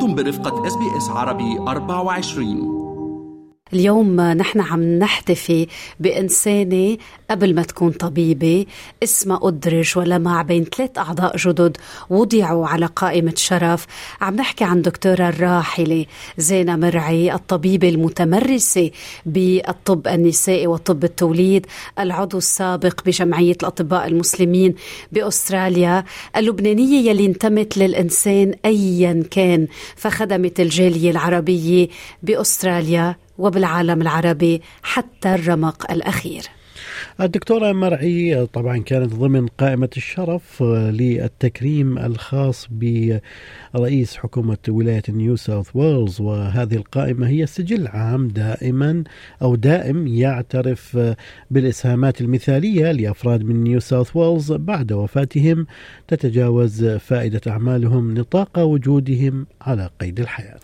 أنتم برفقة SBS عربي 24 اليوم نحن عم نحتفي بإنسانة قبل ما تكون طبيبة اسمها أدرج ولمع بين ثلاث أعضاء جدد وضعوا على قائمة شرف. عم نحكي عن دكتورة الراحلة زينة مرعي الطبيبة المتمرسة بالطب النسائي وطب التوليد العضو السابق بجمعية الأطباء المسلمين بأستراليا اللبنانية يلي انتمت للإنسان أيا كان فخدمت الجالية العربية بأستراليا. وبالعالم العربي حتى الرمق الأخير. الدكتورة مرعي طبعا كانت ضمن قائمة الشرف للتكريم الخاص برئيس حكومة ولاية نيو ساوث ويلز. وهذه القائمة هي سجل عام دائما أو دائم يعترف بالإسهامات المثالية لأفراد من نيو ساوث ويلز. بعد وفاتهم تتجاوز فائدة أعمالهم نطاق وجودهم على قيد الحياة.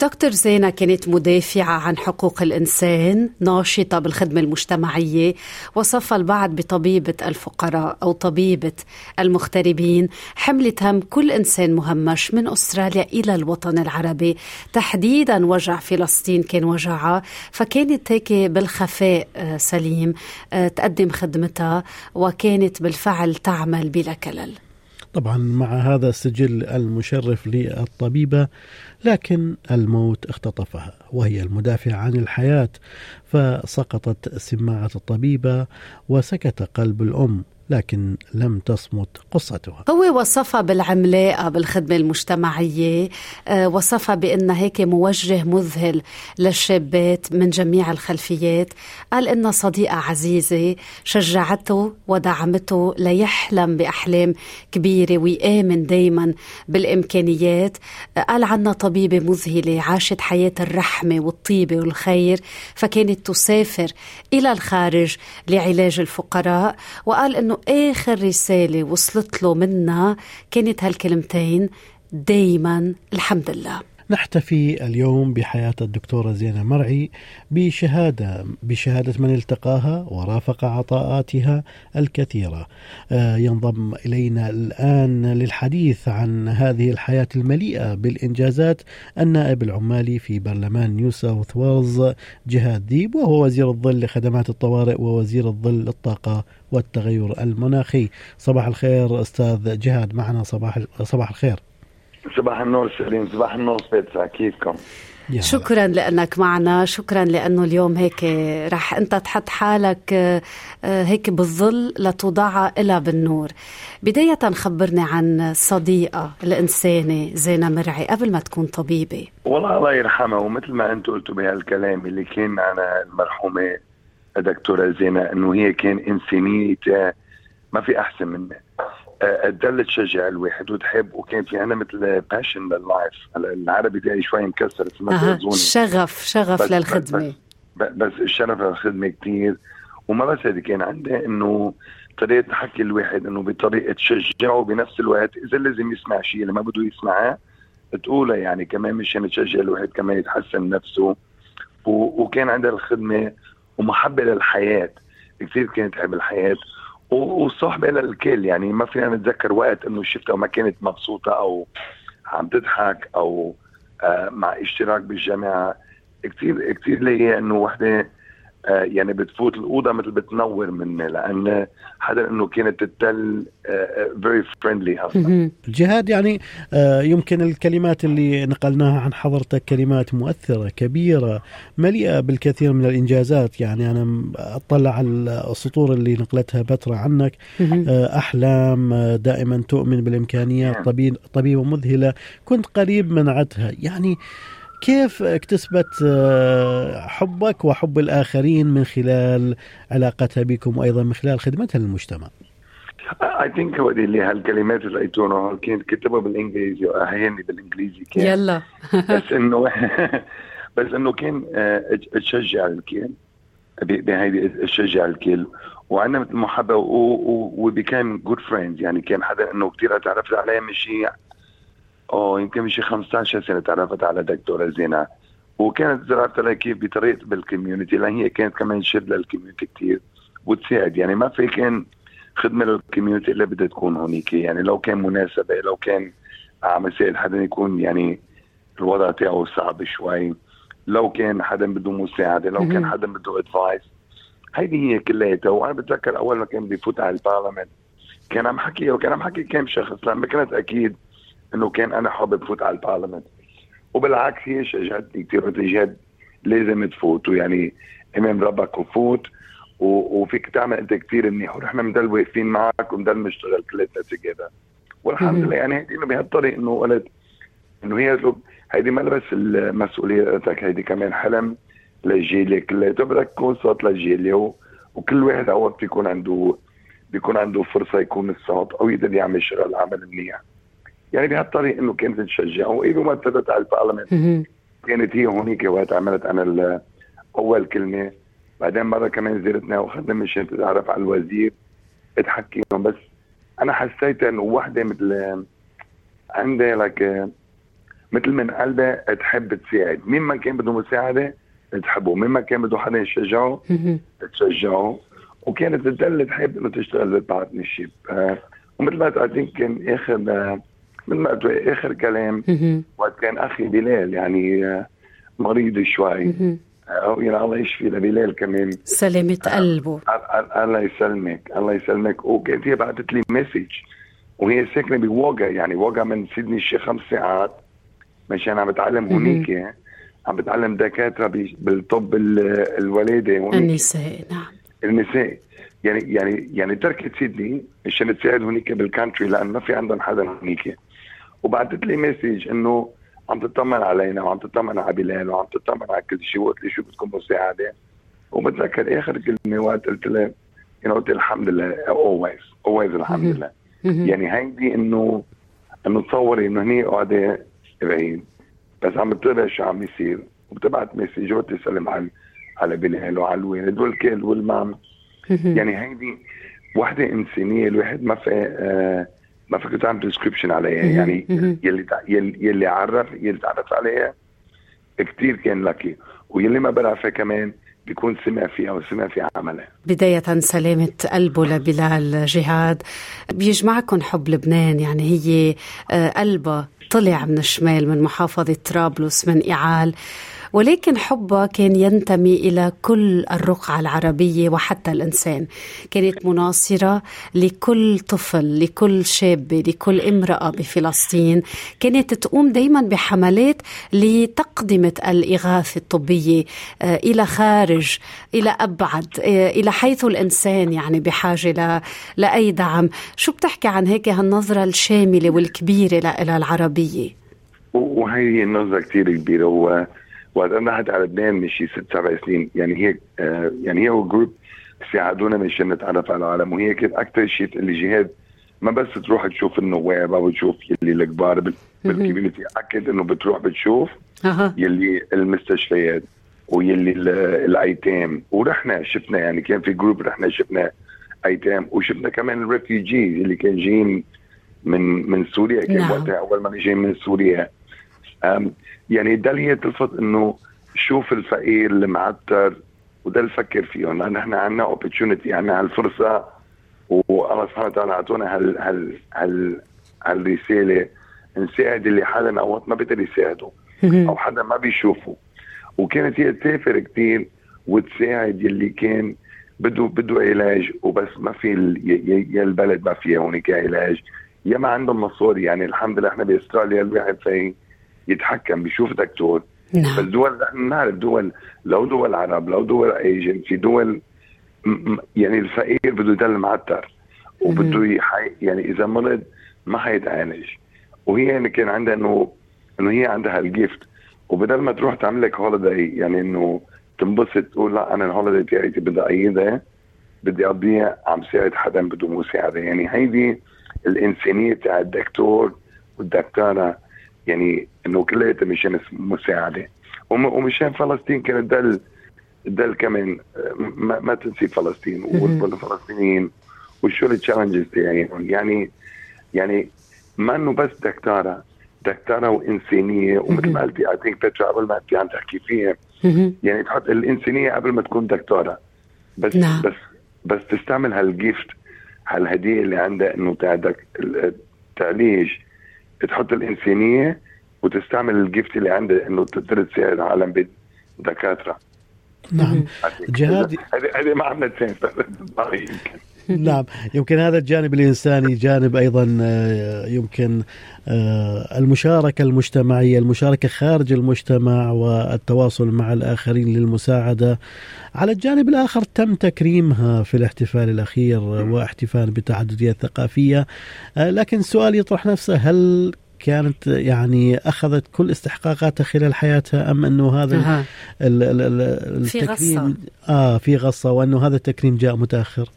دكتور زينة كانت مدافعة عن حقوق الإنسان ناشطة بالخدمة المجتمعية وصفها البعض بطبيبة الفقراء أو طبيبة المغتربين. حملت هم كل إنسان مهمش من أستراليا إلى الوطن العربي. تحديدا وجع فلسطين كان وجعها فكانت هيك بالخفاء آه، سليم آه، تقدم خدمتها وكانت بالفعل تعمل بلا كلل. طبعا مع هذا السجل المشرف للطبيبة لكن الموت اختطفها وهي المدافع عن الحياة فسقطت سماعة الطبيبة وسكت قلب الأم. لكن لم تصمت قصتها. هو وصفها بالعملاقة بالخدمة المجتمعية آه، وصفها بأنها هيك موجه مذهل للشابات من جميع الخلفيات. قال إنها صديقة عزيزة شجعته ودعمته ليحلم بأحلام كبيرة ويآمن دايما بالإمكانيات. آه، قال عنها طبيبة مذهلة عاشت حياة الرحمة والطيبة والخير فكانت تسافر إلى الخارج لعلاج الفقراء. وقال إنه آخر رسالة وصلت له منا كانت هالكلمتين دايما الحمد لله. نحتفي اليوم بحياة الدكتورة زينة مرعي بشهادة بشهادة من التقاها ورافق عطاءاتها الكثيرة. آه، ينضم إلينا الآن للحديث عن هذه الحياة المليئة بالإنجازات النائب العمالي في برلمان نيو ساوث ويلز جهاد ديب وهو وزير الظل لخدمات الطوارئ ووزير الظل للطاقة والتغير المناخي. صباح الخير أستاذ جهاد معنا صباح صباح الخير. صباح النور سليم. صباح النور بيتسا كيفكم؟ شكرا لأنك معنا. شكرا لأنه اليوم هيك رح أنت تحط حالك آه، هيك بالظل لتوضعها إلى بالنور. بداية خبرني عن صديقة الإنسانة زينة مرعي قبل ما تكون طبيبة. والله الله يرحمها. ومثل ما أنت قلتوا بهالكلام اللي كان عن المرحومة دكتورة زينة أنه هي كان إنسانية ما في أحسن منها. تضل تشجع الواحد وتحب وكان في عنا مثل passion لل life العربي تاعي شوي مكسر أه. شغف شغف بس للخدمة. بس, بس الشغف للخدمة كثير وما بس هذه كان عندها إنه طريقة تحكي الواحد إنه بطريقة تشجعه بنفس الوقت. إذا لازم يسمع شيء اللي ما بده يسمعه تقولها يعني كمان مشان تشجع الواحد كمان يتحسن نفسه. وكان عندها الخدمة ومحبة للحياة. كثير كانت تحب الحياة. وصاحبة للكل يعني ما فينا نتذكر وقت إنه شفتها وما كانت مبسوطة أو عم تضحك أو آه مع اشتراك بالجامعة. كثير كثير لي إنه وحدة آه، يعني بتفوت الأوضة مثل بتنور مني لأن حدا إنه كانت تتل very friendly أصلا. جهاد يعني آه، يمكن الكلمات اللي نقلناها عن حضرتك كلمات مؤثرة كبيرة مليئة بالكثير من الإنجازات. يعني أنا أطلع على السطور اللي نقلتها بترا عنك. آه، أحلام دائما تؤمن بالإمكانيات نعم. طبيب طبيبة مذهلة. كنت قريب من عدها. يعني كيف اكتسبت آه، حبك وحب الآخرين من خلال علاقتها بكم وأيضا من خلال خدمتها للمجتمع؟ اي ثينك هو اللي هالكلمات اللي لقيتوها كانت كتبها بالإنجليزي واهيني بالإنجليزي كان. يلا. بس انه بس إنه كان آه، تشجع الكل بهيدي تشجع الكل وعندنا مثل محبه و become good friends يعني كان حدا إنه كثير تعرفت عليه من شيء يمكن من شي 15 سنة تعرفت على دكتوره زينه وكانت زرعت لها كيف بطريقة بال community لأن هي كانت كمان شد لل community كثير وتساعد. يعني ما في كان خدمة لل community إلا بدها تكون هونيك. يعني لو كان مناسبة لو كان عم يساعد حدا يكون يعني الوضع تاعه صعب شوي. لو كان حدا بده مساعدة لو كان حدا بده advice هيدي هي كلياتها. وأنا بتذكر أول ما كان بيفوت على البرلمان كان عم حكي وكان عم حكي كم شخص. لما كانت أكيد إنه كان أنا حابب فوت على البرلمان وبالعكس هي شجعتني كثير قلت جد لازم تفوت. ويعني إمام ربك وفوت. وفيك تعمل أنت كثير منيح. ونحن بنضل واقفين معك وبنضل نشتغل كلياتنا تجيبها والحمد لله. يعني هيدي إنه بهالطريق إنه قلت إنه هي هيدي ما بس المسؤوليه هيدي كمان حلم للجيل كلياته بدك تكون صوت للجيل وكل واحد اوقات بيكون عنده بيكون عنده فرصة يكون الصوت أو يقدر يعمل شغل عمل منيح. يعني بهالطريق إنه كانت تشجعه واذا ما ابتدت على البرلمان كانت هي هونيك وقت عملت أنا أول كلمة. بعدين مرة كمان زرتنا وأخذنا مشان تتعرف على الوزير اتحكيهم بس أنا حسيت إنه وحدة مثل عندها لك مثل من قلبها تحب تساعد. مين ما كان بده مساعدة تحبه مين ما كان بده حدا يشجعه تشجعه وكانت تدل تحب إنه تشتغل بالبارتنرشيب آه ومثل ما قلت كان آخر آه مثل ما آخر كلام. وقت كان أخي بلال يعني آه مريض شوي. يعني الله يشفي لبلال كمان. سلامة قلبه. الله يسلمك الله يسلمك. وكانت هي بعثت لي message وهي ساكنة بواجا يعني واجا من سيدني شي خمس ساعات. مشان عم بتعلم هونيك. عم بتعلم دكاترة بالطب الولادة النساء نعم. النساء. يعني يعني يعني تركت سيدني مشان تساعد هونيك بال country لأن ما في عندهم حدا هونيك. وبعثت لي message إنه عم تطمن علينا وعم تطمن على بلال وعم تطمن على كل شيء وقلت لي شو بدكم مساعدة. وبتذكر آخر كلمة وقت قلت لها يعني قلت الحمد لله always always الحمد لله. يعني هيدي إنه إنه تصوري إنه هني قاعدة بعيد. بس عم تتابع شو عم يصير وبتبعت message وتسلم على على بلال وعلى الوالد والكل وال mum. يعني هيدي وحدة إنسانية الواحد ما في آه ما فيك تعمل description عليها. يعني يلي يلي عرف يلي تعرف عليها كثير كان لكي ويلي ما بيعرفها كمان بيكون سمع فيها وسمع في عملها. بداية سلامة قلبه لبلال جهاد بيجمعكم حب لبنان يعني هي قلبه طلع من الشمال من محافظة طرابلس من إعال ولكن حبها كان ينتمي إلى كل الرقعة العربية وحتى الإنسان. كانت مناصرة لكل طفل لكل شاب لكل امرأة بفلسطين. كانت تقوم دايما بحملات لتقدمة الإغاثة الطبية آه، إلى خارج إلى أبعد آه، إلى حيث الإنسان يعني بحاجة لأي دعم. شو بتحكي عن هيك هالنظرة الشاملة والكبيرة إلى العربية؟ وهي النظرة كثير كبيرة. وقت أنا على لبنان من شي ست سبع سنين. يعني هي آه يعني هي جروب ساعدونا مشان نتعرف على العالم. وهي كانت أكثر شيء اللي جهاد. ما بس تروح تشوف النواب أو تشوف يلي الكبار بال community. اكد إنه بتروح بتشوف يلي المستشفيات ويلي الأيتام. ورحنا شفنا يعني كان في group رحنا شفنا أيتام. وشفنا كمان ال refugee اللي كان جايين من من سوريا. كان نعم. وقتها أول ما جايين من سوريا. يعني ده اللي هي تلفت إنه شوف الفقير المعتر وده اللي فكر فيهم. لأن إحنا عندنا opportunity عندنا هالفرصه والله سبحانه وتعالى أعطونا هال هال هال هالرسالة. نساعد اللي حدا اوقات ما بيقدر يساعده أو حدا ما بيشوفه. وكانت هي تسافر كثير وتساعد يلي كان بده بده علاج وبس ما في يا البلد ما فيها هونيك علاج. يا ما عندهم مصاري يعني الحمد لله إحنا بأستراليا الواحد في يتحكم بيشوف دكتور. نعم. بس دول نحن نعرف دول لو دول عرب لو دول ايجن في دول يعني الفقير بده يضل معتر وبده يحي يعني إذا مرض ما حيتعالج. وهي يعني كان عندها إنه إنه هي عندها ال gift وبدل ما تروح تعمل لك holiday يعني إنه تنبسط تقول لا أنا ال holiday تاعتي بدي أعيدها بدي أقضيها عم ساعد حدا بده مساعده يعني هيدي الإنسانية تاع الدكتور والدكتورة. يعني إنه كلياتها مشان مساعدة. ومشان فلسطين كانت دل دل كمان ما, ما تنسي فلسطين والفلسطينيين وشو ال challenges تاعيهم يعني. يعني ما إنه بس دكتورة دكتورة وإنسانية ومثل ما قلتي I think بيترا قبل ما انت عم تحكي فيها يعني تحط الإنسانية قبل ما تكون دكتورة. بس نعم. بس بس تستعمل هال gift هالهدية اللي عندها إنه تعدك تعليج تحط الإنسانية وتستعمل الجفت اللي عندها إنه تقدر تساعد عالم بدكاتره نعم. جهاد هذه ما عملت سنس نعم. يمكن هذا الجانب الإنساني جانب أيضا آه، يمكن آه، المشاركة المجتمعية المشاركة خارج المجتمع والتواصل مع الآخرين للمساعدة. على الجانب الآخر تم تكريمها في الاحتفال الأخير واحتفال بالتعددية الثقافية آه، لكن السؤال يطرح نفسه هل كانت يعني أخذت كل استحقاقاتها خلال حياتها أم أنه هذا. ال ال ال التكريم في غصة. آه في غصة وأنه هذا التكريم جاء متأخر؟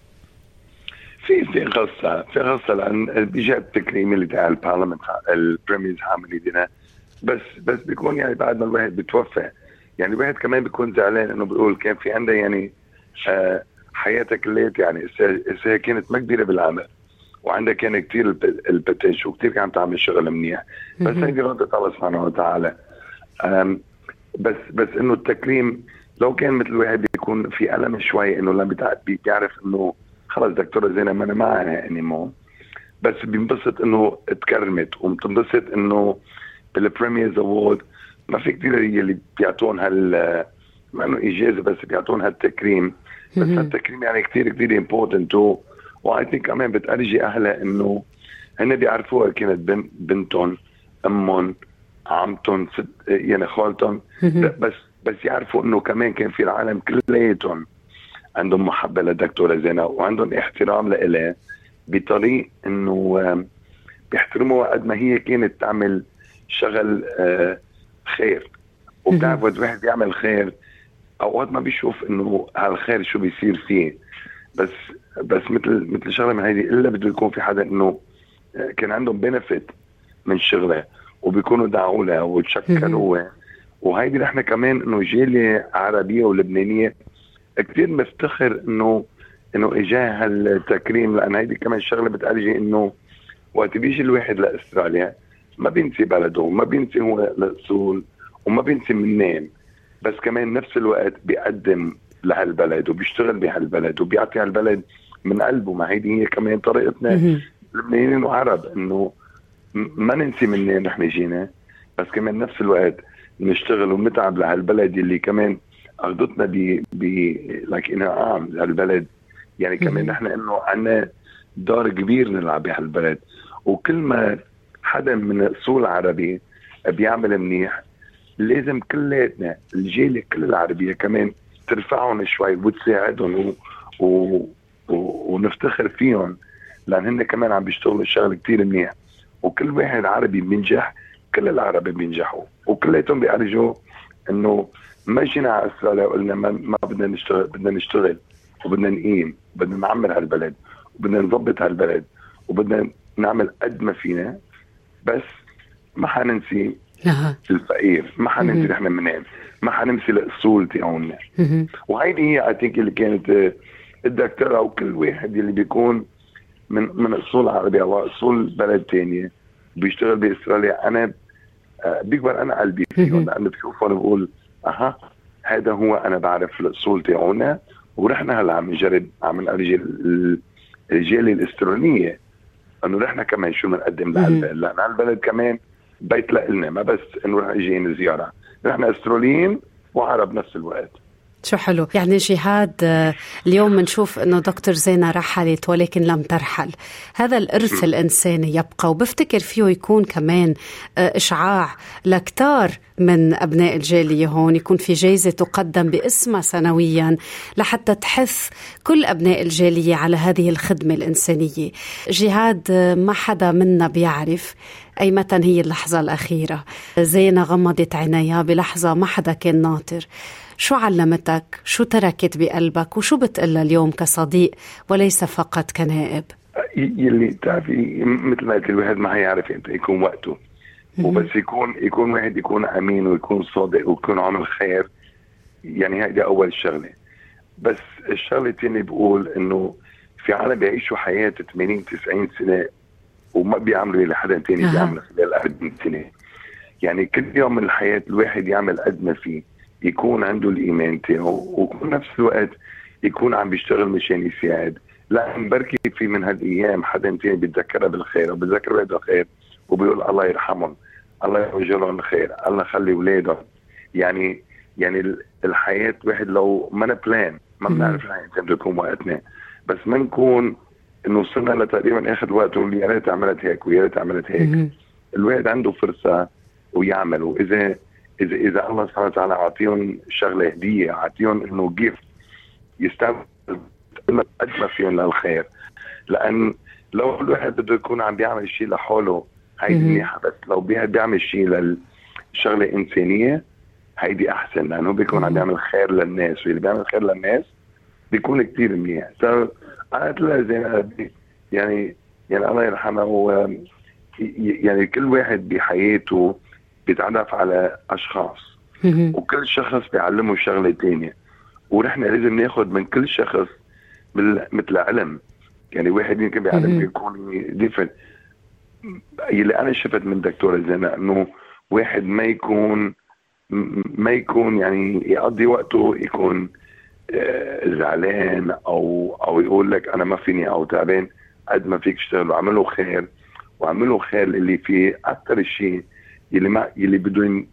في في قصه في قصه لأن بيجي التكريم اللي تاع البرلمان البريميرز عامل ايدينا بس بس بيكون يعني بعد ما الواحد بتوفى يعني الواحد كمان بيكون زعلان إنه بيقول كان في عندها يعني آه حياتها كلية يعني هي كانت ما كبيرة بالعمل وعندها كان كثير ال potential وكثير كانت تعمل شغل منيح. بس هيدي إرادة الله سبحانه وتعالى. بس بس إنه التكريم لو كان مثل الواحد بيكون في ألم شوي إنه لما بتع- بيعرف إنه خلص دكتورة زينة مانا معنا anymore بس بينبسط إنه تكرمت وبتنبسط إنه بال Premier's Award ما في كثير اللي بيعطون هال مع إنه إجازة بس بيعطون هالتكريم. بس هالتكريم يعني كثير كثير important و I think كمان بتأرجي أهلها إنه هن بيعرفوها كانت بن بنتهم أمهم عمتهم ست يعني خالتهم. بس بس يعرفوا إنه كمان كان في العالم كلياتهم. عندهم محبة للدكتوره زينة وعندهم احترام لإلها بطريق إنه آم، بيحترموها قد ما هي كانت تعمل شغل آه، خير. وبتعرف وقت الواحد بيعمل خير أوقات ما بيشوف إنه هالخير شو بيصير فيه. بس بس مثل مثل شغلة من هيدي إلا بده يكون في حدا إنه آه، كان عندهم بنفيت من شغلة وبيكونوا دعوا لها وتشكروا. وهيدي نحن كمان إنه جالية عربية ولبنانية كثير مفتخر انه إنه اجاه هالتكريم لأن هيدي كمان شغلة بتأرجي إنه وقت بيجي الواحد لأستراليا ما بينسي بلده وما بينسي هو الاصول وما بينسي منين بس كمان نفس الوقت بيقدم لهالبلد وبيشتغل بهالبلد وبيعطي هالبلد من قلبه. ما هيدي هي كمان طريقتنا لبنانيين وعرب إنه ما ننسي منين نحن جينا بس كمان نفس الوقت نشتغل ونتعب لهالبلد اللي كمان اخذتنا ب ب لايك انعام لهالبلد يعني كمان نحن إنه عندنا دور كبير نلعب بهالبلد وكل ما حدا من اصول عربي بيعمل منيح لازم كلياتنا الجيل كل العربية كمان ترفعهم شوي وتساعدهم و... و... و... ونفتخر فيهم لأن هن كمان عم بيشتغلوا الشغل كتير منيح. وكل واحد عربي بينجح كل العرب بينجحوا. وكلياتهم بيأرجوا إنه ما على استراليا وقلنا ما, ما بدنا نشتغل بدنا نشتغل وبدنا نقيم بدنا نعمر هالبلد وبدنا نظبط هالبلد وبدنا نعمل قد ما فينا بس ما حننسي أها. الفقير ما حننسي نحن منين ما حننسي الأصول تاعونا. وهيدي هي اي ثينك اللي كانت آه، الدكتورة أو كل واحد اللي بيكون من من أصول عربية أو اصول بلد تانية بيشتغل بأستراليا. أنا آه، بيكبر أنا قلبي فيهم لأنه بشوفهم بقول أها. هذا هو أنا بعرف الأصول تاعونا ونحن هلا عم نجرب عم نرجي ال- الرجال الاستراليه إنه نحن كمان شو بنقدم لهالبلد؟ لأن هالبلد كمان بيت لنا ما بس إنه نحن جايين زياره نحن أستراليين وعرب نفس الوقت. شو حلو. يعني جهاد آه، اليوم بنشوف إنه دكتور زينة رحلت ولكن لم ترحل. هذا الإرث الإنساني يبقى وبفتكر فيه يكون كمان آه، إشعاع لكتار من أبناء الجالية هون. يكون في جائزه تقدم باسمها سنويا لحتى تحث كل أبناء الجالية على هذه الخدمة الإنسانية. جهاد آه، ما حدا منا بيعرف. أي متى هي اللحظة الأخيرة. زينة غمضت عينيها بلحظة ما حدا كان ناطر. شو علمتك؟ شو تركت بقلبك؟ وشو بتقلها اليوم كصديق وليس فقط كنائب؟ يلي بتعرفي مثل ما قلت الواحد ما حيعرف إمتى يكون وقته. وبس يكون يكون واحد يكون أمين ويكون صادق ويكون عامل خير. يعني هيدي أول شغلة. بس الشغلة الثانية بقول إنه في عالم بيعيشوا حياة 80 90 سنة وما بيعملوا اللي حدا تاني أها. بيعمله خلال 40 سنة. يعني كل يوم من الحياة الواحد يعمل قد ما فيه يكون عنده الإيمان تاعه وفي نفس الوقت يكون عم بيشتغل مشان يساعد. لأن بركي في من هالأيام حدا تاني بيتذكرها بالخير أو بيتذكر ولده خير وبيقول الله يرحمهم الله يوجه لهم الخير الله يخلي أولادهم. يعني يعني الحياة واحد لو ما بلان ما بنعرف الحياة بده يكون وقتنا. بس ما نكون إنه وصلنا لتقريبا آخر وقت يا ريت عملت هيك ويا ريت عملت هيك. الواحد عنده فرصة ويعمل. واذا اذا إذا الله سبحانه وتعالى أعطيهم شغلة هدية أعطيهم إنه جيفت يستعمل قد ما فيهم للخير لأن لو الواحد بده يكون عم بيعمل شيء لحاله هيدي منيحة. بس لو بيعمل شيء للشغله إنسانية هيدي أحسن. لأنه بيكون عم بيعمل خير للناس. واللي بيعمل خير للناس بيكون كثير منيح. So, أنا زي يعني يعني الله يرحمه يعني كل واحد بحياته بيتعرف على أشخاص. وكل شخص بيعلمه شغلة ثانية ونحن لازم ناخذ من كل شخص مثل علم يعني واحد يمكن بيعلم يكون ديفرنت اللي أنا شفت من دكتوره زينة إنه واحد ما يكون ما يكون يعني يقضي وقته يكون زعلان أو أو يقول لك أنا ما فيني أو تعبان قد ما فيك تشتغل وعمله خير وعمله خير اللي فيه أكثر شيء اللي ما اللي بدهم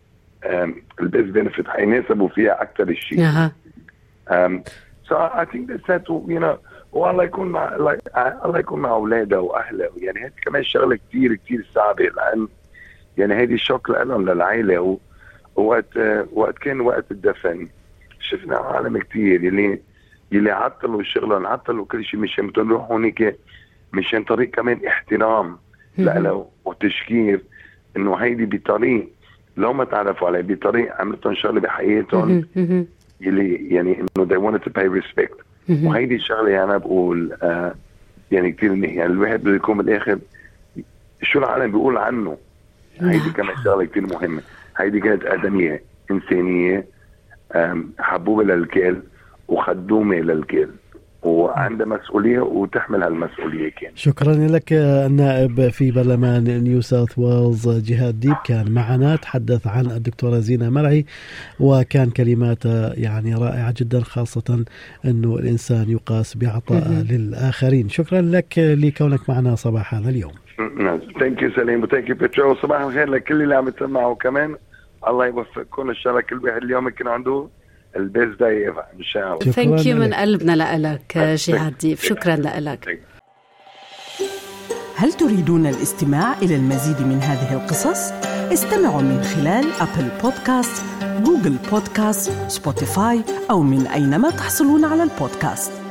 ال best benefit حيناسبوا فيها أكثر شيء. أها. so I think that's that you know والله يكون مع الله يكون مع أولاده وأهله يعني هذه كمان شغلة كثير كثير صعبة لأن يعني هذه الشوك لهم للعائله ووقت وقت كان وقت الدفن شفنا عالم كثير يلي يلي عطلوا شغلهم عطلوا كل شيء مشان بدهم يروحوا هونيك مشان طريق كمان احترام له وتشكير إنه هيدي بطريق لو ما تعرفوا عليه بطريق عملتهم شغلة بحياتهم يلي يعني إنه they wanted to pay respect. وهيدي الشغلة أنا بقول آه يعني كثير منيح. يعني الواحد بده يكون بالآخر شو العالم بيقول عنه؟ هيدي نعم. كمان شغلة كثير مهمة. هيدي كانت آدمية إنسانية حبوبه للكل وخدومة للكل وعندها مسؤولية وتحمل هالمسؤولية كان شكرا لك النائب في برلمان نيو ساوث ويلز جهاد ديب كان معنا. تحدث عن الدكتورة زينة مرعي وكان كلماته يعني رائعة جدا خاصة إنه الإنسان يقاس بعطاء للآخرين. شكرا لك لكونك معنا صباح هذا اليوم thank you سليم و thank you وصباح الخير لكل اللي عم يسمعوا كمان. الله يوفقكم ان شاء الله كل واحد اليوم يكون عنده ال best day إن شاء الله. thank you من قلبنا لك جهاد ديف شكرا لك. هل تريدون الاستماع إلى المزيد من هذه القصص؟ استمعوا من خلال أبل بودكاست، جوجل بودكاست، سبوتيفاي أو من أينما تحصلون على البودكاست.